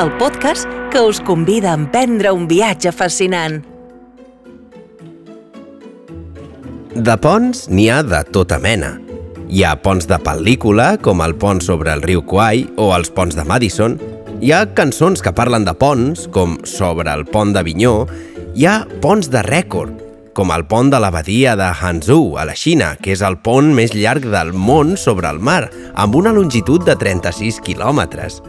El podcast que us convida a emprendre un viatge fascinant. De ponts n'hi ha de tota mena. Hi ha ponts de pel·lícula, com el pont sobre el riu Kwai o els ponts de Madison. Hi ha cançons que parlen de ponts, com Sobre el pont d'Avinyó. Hi ha ponts de rècord, com el pont de l'abadia de Hangzhou, a la Xina, que és el pont més llarg del món sobre el mar, amb una longitud de 36 quilòmetres.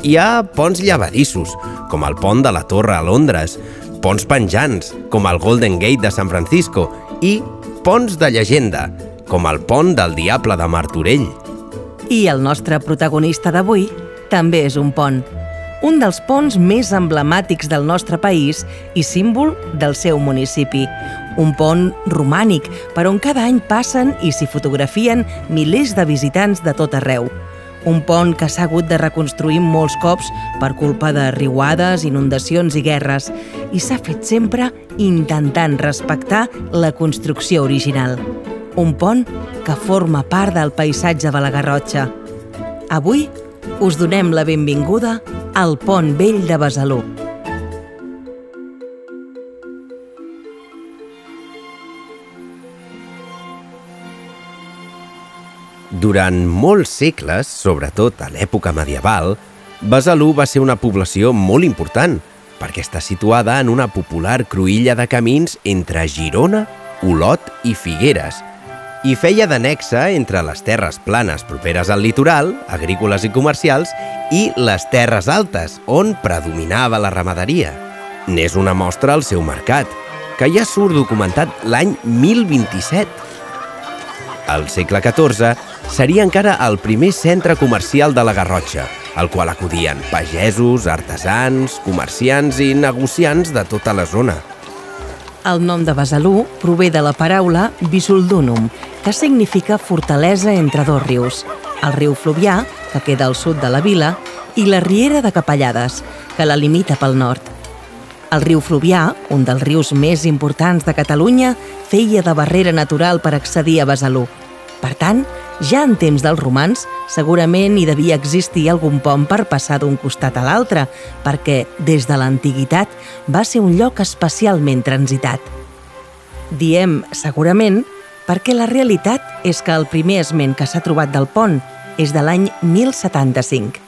Hi ha ponts llevadissos, com el pont de la Torre a Londres, ponts penjants, com el Golden Gate de San Francisco, i ponts de llegenda, com el pont del Diable de Martorell. I el nostre protagonista d'avui també és un pont. Un dels ponts més emblemàtics del nostre país i símbol del seu municipi. Un pont romànic per on cada any passen i s'hi fotografien milers de visitants de tot arreu. Un pont que s'ha hagut de reconstruir molts cops per culpa de riuades, inundacions i guerres i s'ha fet sempre intentant respectar la construcció original. Un pont que forma part del paisatge de la Garrotxa. Avui us donem la benvinguda al Pont Vell de Besalú. Durant molts segles, sobretot a l'època medieval, Besalú va ser una població molt important perquè està situada en una popular cruïlla de camins entre Girona, Olot i Figueres i feia d'anexa entre les terres planes properes al litoral, agrícoles i comercials, i les terres altes, on predominava la ramaderia. N'és una mostra al seu mercat, que ja surt documentat l'any 1027. Al segle XIV seria encara el primer centre comercial de la Garrotxa, al qual acudien pagesos, artesans, comerciants i negociants de tota la zona. El nom de Besalú prové de la paraula Bisuldunum, que significa fortalesa entre dos rius, el riu Fluvià, que queda al sud de la vila, i la Riera de Capellades, que la limita pel nord. El riu Fluvià, un dels rius més importants de Catalunya, feia de barrera natural per accedir a Besalú. Per tant, ja en temps dels romans, segurament hi devia existir algun pont per passar d'un costat a l'altre, perquè, des de l'antiguitat, va ser un lloc especialment transitat. Diem segurament perquè la realitat és que el primer esment que s'ha trobat del pont és de l'any 1075.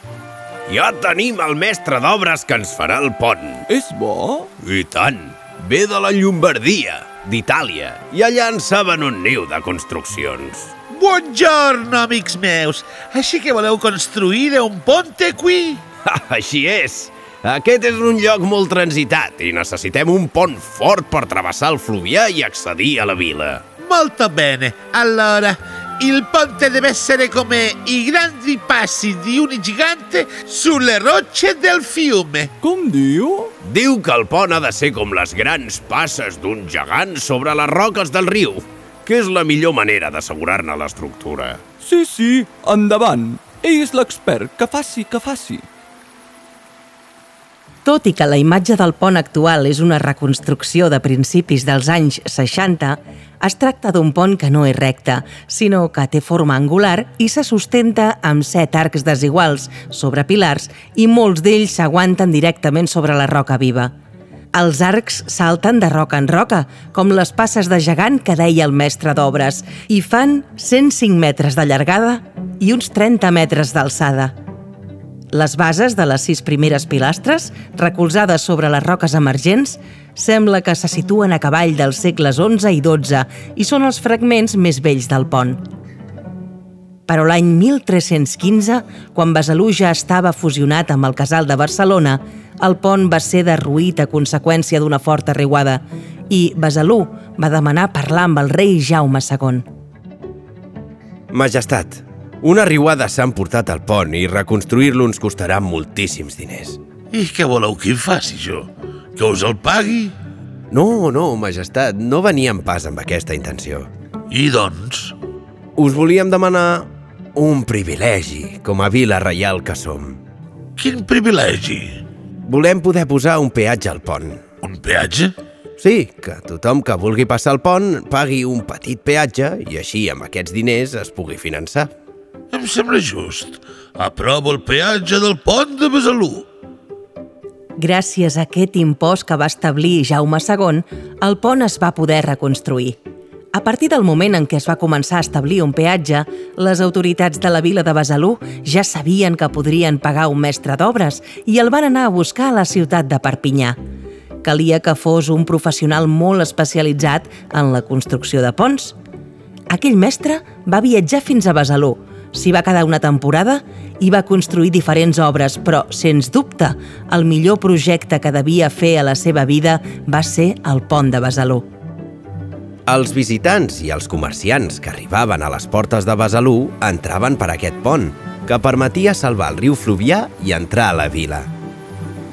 Ja tenim el mestre d'obres que ens farà el pont. És bo? I tant! Ve de la Llombardia, d'Itàlia, i allà en saben un niu de construccions. Buongiorno, amics meus! Així que voleu construir un ponte qui? Així és! Aquest és un lloc molt transitat i necessitem un pont fort per travessar el Fluvià i accedir a la vila. Molto bene. Allora, il ponte deve essere come i grandi passi di un gigante sulle rocce del fiume. Com diu? Diu que el pont ha de ser com les grans passes d'un gegant sobre les roques del riu, que és la millor manera d'assegurar-ne l'estructura. Sí, sí, endavant. Ell és l'expert, que faci, que faci. Tot i que la imatge del pont actual és una reconstrucció de principis dels anys 60, es tracta d'un pont que no és recte, sinó que té forma angular i se sustenta amb set arcs desiguals sobre pilars i molts d'ells s'aguanten directament sobre la roca viva. Els arcs salten de roca en roca, com les passes de gegant que deia el mestre d'obres, i fan 105 metres de llargada i uns 30 metres d'alçada. Les bases de les sis primeres pilastres, recolzades sobre les roques emergents, sembla que se situen a cavall dels segles XI i XII i són els fragments més vells del pont. Però l'any 1315, quan Besalú ja estava fusionat amb el casal de Barcelona, el pont va ser derruït a conseqüència d'una forta riuada i Besalú va demanar parlar amb el rei Jaume II. Majestat, una riuada s'han portat al pont i reconstruir-lo ens costarà moltíssims diners. I què voleu que hi faci jo? Que us el pagui? No, no, majestat, no veníem pas amb aquesta intenció. I doncs? Us volíem demanar un privilegi, com a vila reial que som. Quin privilegi? Volem poder posar un peatge al pont. Un peatge? Sí, que tothom que vulgui passar el pont pagui un petit peatge i així amb aquests diners es pugui finançar. Em sembla just. Aprovo el peatge del pont de Besalú. Gràcies a aquest impost que va establir Jaume II, el pont es va poder reconstruir. A partir del moment en què es va començar a establir un peatge, les autoritats de la vila de Besalú ja sabien que podrien pagar un mestre d'obres i el van anar a buscar a la ciutat de Perpinyà. Calia que fos un professional molt especialitzat en la construcció de ponts. Aquell mestre va viatjar fins a Besalú, s'hi va quedar una temporada i va construir diferents obres, però, sens dubte, el millor projecte que devia fer a la seva vida va ser el pont de Besalú. Els visitants i els comerciants que arribaven a les portes de Besalú entraven per aquest pont, que permetia salvar el riu Fluvià i entrar a la vila.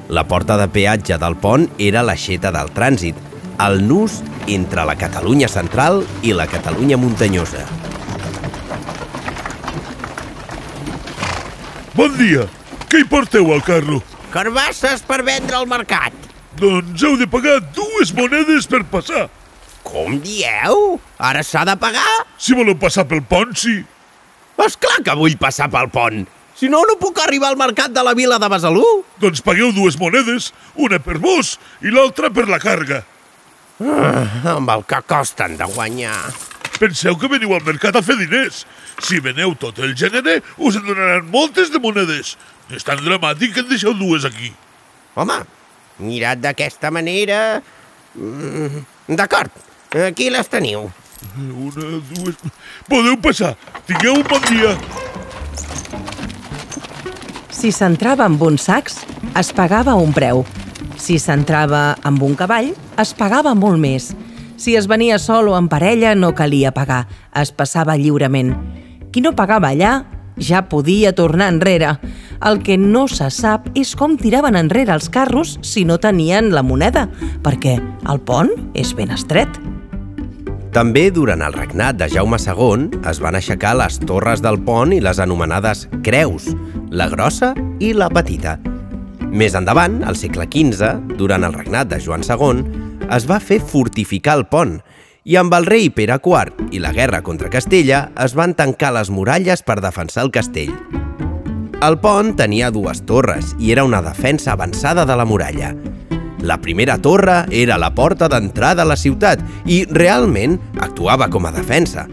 La porta de peatge del pont era l'aixeta del trànsit, el nus entre la Catalunya central i la Catalunya muntanyosa. Bon dia! Què hi porteu al carro? Carbasses per vendre al mercat. Doncs heu de pagar dues monedes per passar. Com dieu? Ara s'ha de pagar? Si voleu passar pel pont, sí. És clar que vull passar pel pont. Si no, no puc arribar al mercat de la vila de Besalú. Doncs pagueu dues monedes, una per vos i l'altra per la carga. Ah, amb el que costen de guanyar. Penseu que veniu al mercat a fer diners. Si veneu tot el gènere, us en donaran moltes de monedes. És tan dramàtic que en deixeu dues aquí. Home, mirat d'aquesta manera... Mm, D'acord, aquí les teniu. Una, dues... Podeu passar. Tingueu un bon dia. Si s'entrava amb uns sacs, es pagava un preu. Si s'entrava amb un cavall, es pagava molt més. Si es venia sol o en parella, no calia pagar. Es passava lliurement. Qui no pagava allà, ja podia tornar enrere. El que no se sap és com tiraven enrere els carros si no tenien la moneda, perquè el pont és ben estret. També durant el regnat de Jaume II es van aixecar les torres del pont i les anomenades creus, la grossa i la petita. Més endavant, al segle XV, durant el regnat de Joan II, es va fer fortificar el pont i amb el rei Pere IV i la guerra contra Castella es van tancar les muralles per defensar el castell. El pont tenia dues torres i era una defensa avançada de la muralla. La primera torre era la porta d'entrada a la ciutat i realment actuava com a defensa.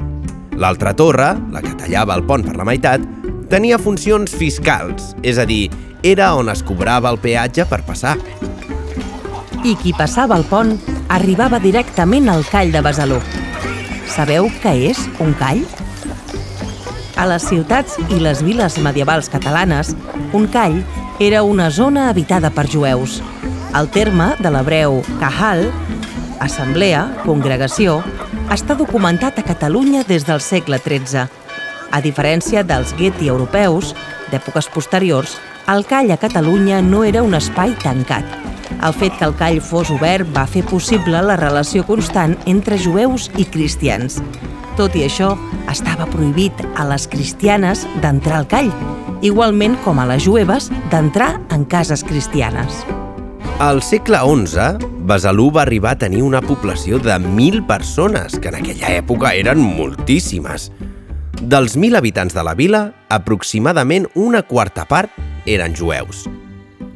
L'altra torre, la que tallava el pont per la meitat, tenia funcions fiscals, és a dir, era on es cobrava el peatge per passar. I qui passava el pont arribava directament al call de Besalú. Sabeu què és un call? A les ciutats i les viles medievals catalanes, un call era una zona habitada per jueus. El terme de l'hebreu kahal, assemblea, congregació, està documentat a Catalunya des del segle XIII. A diferència dels gueti europeus, d'èpoques posteriors, el call a Catalunya no era un espai tancat. El fet que el call fos obert va fer possible la relació constant entre jueus i cristians. Tot i això, estava prohibit a les cristianes d'entrar al call, igualment com a les jueves d'entrar en cases cristianes. Al segle XI, Besalú va arribar a tenir una població de 1.000 persones, que en aquella època eren moltíssimes. Dels 1.000 habitants de la vila, aproximadament una quarta part eren jueus.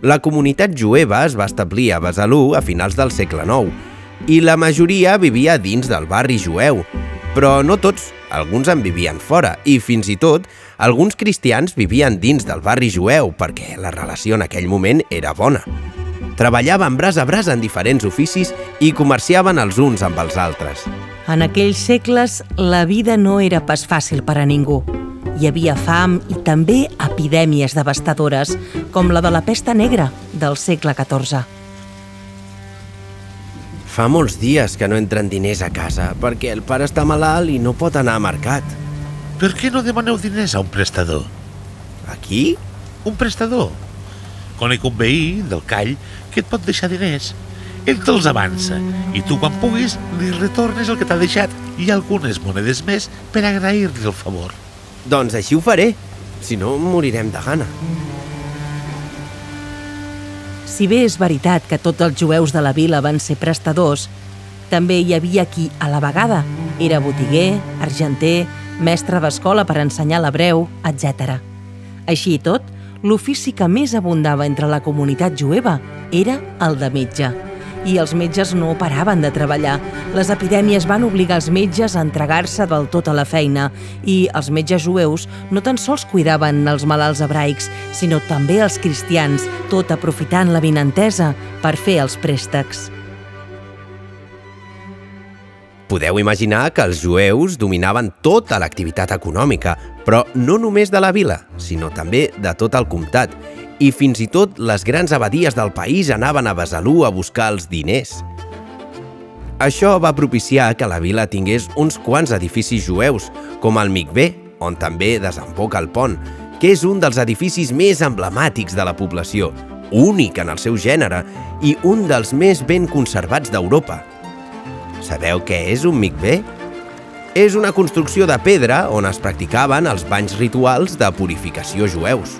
La comunitat jueva es va establir a Besalú a finals del segle IX i la majoria vivia dins del barri jueu, però no tots, alguns en vivien fora i fins i tot alguns cristians vivien dins del barri jueu perquè la relació en aquell moment era bona. Treballaven braç a braç en diferents oficis i comerciaven els uns amb els altres. En aquells segles, la vida no era pas fàcil per a ningú. Hi havia fam i també epidèmies devastadores, com la de la pesta negra del segle XIV. Fa molts dies que no entren diners a casa perquè el pare està malalt i no pot anar a mercat. Per què no demaneu diners a un prestador? Aquí? Un prestador? Conec un veí del call que et pot deixar diners. Ell te'ls avança i tu quan puguis li retornes el que t'ha deixat i algunes monedes més per agrair-li el favor. Doncs així ho faré. Si no, morirem de gana. Si bé és veritat que tots els jueus de la vila van ser prestadors, també hi havia qui, a la vegada, era botiguer, argenter, mestre d'escola per ensenyar l'hebreu, etc. Així i tot, l'ofici que més abundava entre la comunitat jueva era el de metge. I els metges no paraven de treballar. Les epidèmies van obligar els metges a entregar-se del tot a la feina i els metges jueus no tan sols cuidaven els malalts hebraics, sinó també els cristians, tot aprofitant la vinentesa per fer els préstecs. Podeu imaginar que els jueus dominaven tota l'activitat econòmica, però no només de la vila, sinó també de tot el comtat, i fins i tot les grans abadies del país anaven a Besalú a buscar els diners. Això va propiciar que la vila tingués uns quants edificis jueus, com el Mikvé, on també desemboca el pont, que és un dels edificis més emblemàtics de la població, únic en el seu gènere i un dels més ben conservats d'Europa. Sabeu què és un mikvé? És una construcció de pedra on es practicaven els banys rituals de purificació jueus.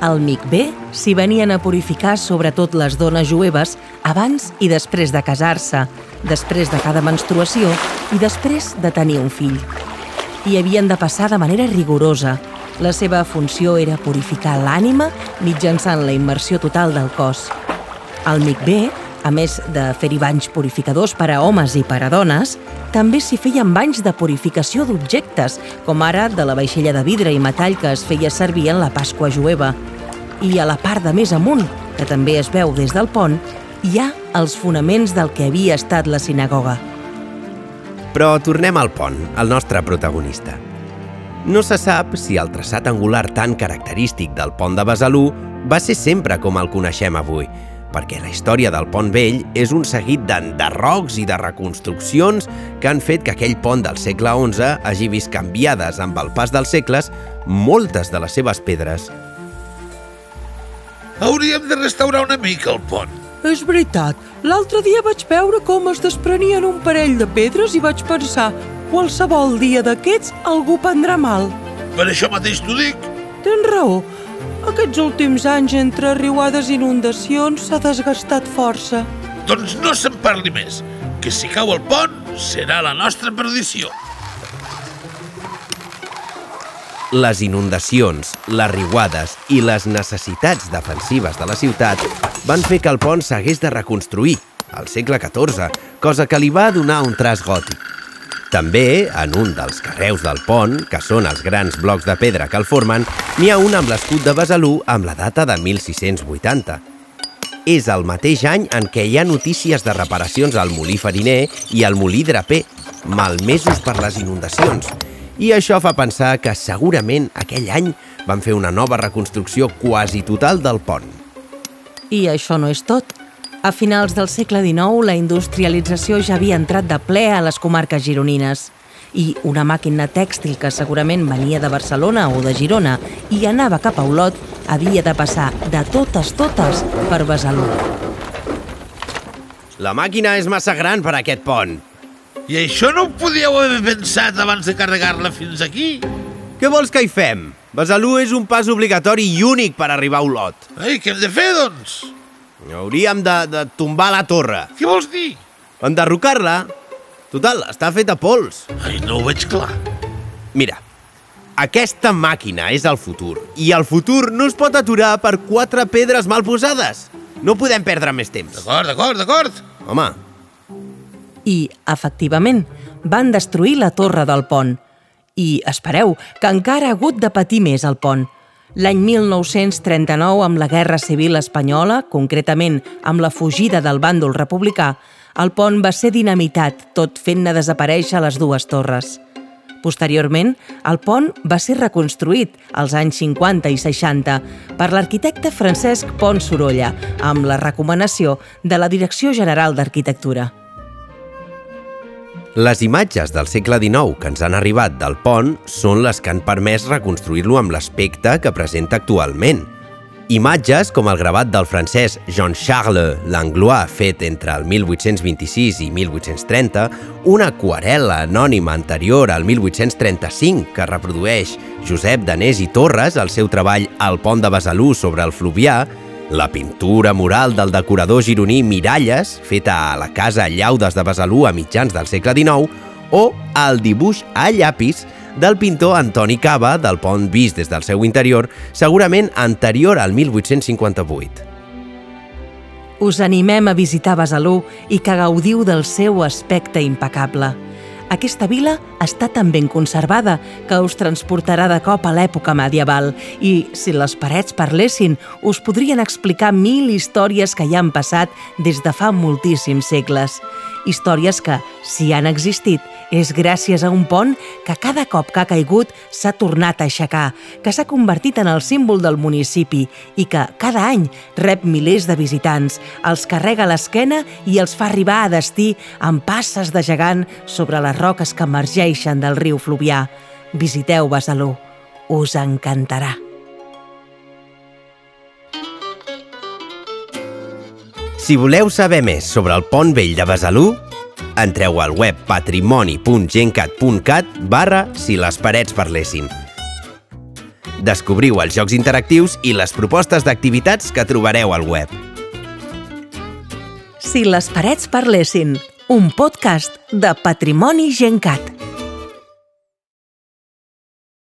Al mikvé s'hi venien a purificar sobretot les dones jueves abans i després de casar-se, després de cada menstruació i després de tenir un fill. Hi havien de passar de manera rigorosa. La seva funció era purificar l'ànima mitjançant la immersió total del cos. Al mikvé a més de fer-hi banys purificadors per a homes i per a dones, també s'hi feien banys de purificació d'objectes, com ara de la vaixella de vidre i metall que es feia servir en la Pasqua jueva. I a la part de més amunt, que també es veu des del pont, hi ha els fonaments del que havia estat la sinagoga. Però tornem al pont, al nostre protagonista. No se sap si el traçat angular tan característic del pont de Besalú va ser sempre com el coneixem avui, perquè la història del Pont Vell és un seguit d'enderrocs i de reconstruccions que han fet que aquell pont del segle XI hagi vist canviades amb el pas dels segles moltes de les seves pedres. Hauríem de restaurar una mica el pont. És veritat. L'altre dia vaig veure com es desprenien un parell de pedres i vaig pensar qualsevol dia d'aquests algú prendrà mal. Per això mateix t'ho dic. Tens raó. Aquests últims anys, entre riuades i inundacions, s'ha desgastat força. Doncs no se'n parli més, que si cau el pont serà la nostra perdició. Les inundacions, les riuades i les necessitats defensives de la ciutat van fer que el pont s'hagués de reconstruir al segle XIV, cosa que li va donar un traç gòtic. També, en un dels carreus del pont, que són els grans blocs de pedra que el formen, n'hi ha un amb l'escut de Besalú amb la data de 1680. És el mateix any en què hi ha notícies de reparacions al molí fariner i al molí draper, malmesos per les inundacions. I això fa pensar que segurament aquell any van fer una nova reconstrucció quasi total del pont. I això no és tot. A finals del segle XIX, la industrialització ja havia entrat de ple a les comarques gironines i una màquina tèxtil que segurament venia de Barcelona o de Girona i anava cap a Olot havia de passar de totes totes per Besalú. La màquina és massa gran per a aquest pont. I això no ho podíeu haver pensat abans de carregar-la fins aquí? Què vols que hi fem? Besalú és un pas obligatori i únic per arribar a Olot. Ei, què hem de fer, doncs? Hauríem de, de tombar la torre. Què vols dir? Enderrocar-la. Total, està feta pols. Ai, no ho veig clar. Mira, aquesta màquina és el futur i el futur no es pot aturar per quatre pedres mal posades. No podem perdre més temps. D'acord, d'acord, d'acord. Home, I, efectivament, van destruir la torre del pont. I espereu, que encara ha hagut de patir més el pont. L'any 1939, amb la Guerra Civil Espanyola, concretament amb la fugida del bàndol republicà, el pont va ser dinamitat, tot fent-ne desaparèixer les dues torres. Posteriorment, el pont va ser reconstruït als anys 50 i 60 per l'arquitecte Francesc Pont Sorolla, amb la recomanació de la Direcció General d'Arquitectura. Les imatges del segle XIX que ens han arribat del pont són les que han permès reconstruir-lo amb l'aspecte que presenta actualment. Imatges com el gravat del francès Jean-Charles Langlois fet entre el 1826 i 1830, una aquarel·la anònima anterior al 1835 que reprodueix Josep Danés i Torres al seu treball Al pont de Besalú sobre el Fluvià, la pintura mural del decorador gironí Miralles, feta a la casa Llaudes de Besalú a mitjans del segle XIX, o el dibuix a llapis del pintor Antoni Cava del pont vist des del seu interior, segurament anterior al 1858. Us animem a visitar Besalú i que gaudiu del seu aspecte impecable. Aquesta vila està tan ben conservada que us transportarà de cop a l'època medieval i, si les parets parlessin, us podrien explicar mil històries que hi han passat des de fa moltíssims segles. Històries que, si han existit, és gràcies a un pont que cada cop que ha caigut s'ha tornat a aixecar, que s'ha convertit en el símbol del municipi i que cada any rep milers de visitants, els carrega l'esquena i els fa arribar a destí amb passes de gegant sobre les roques que emergeixen del riu Fluvià. Visiteu Besalú. Us encantarà. Si voleu saber més sobre el pont vell de Besalú, entreu al web patrimoni.gencat.cat barra si les parets parlessin. Descobriu els jocs interactius i les propostes d'activitats que trobareu al web. Si les parets parlessin, un podcast de Patrimoni Gencat.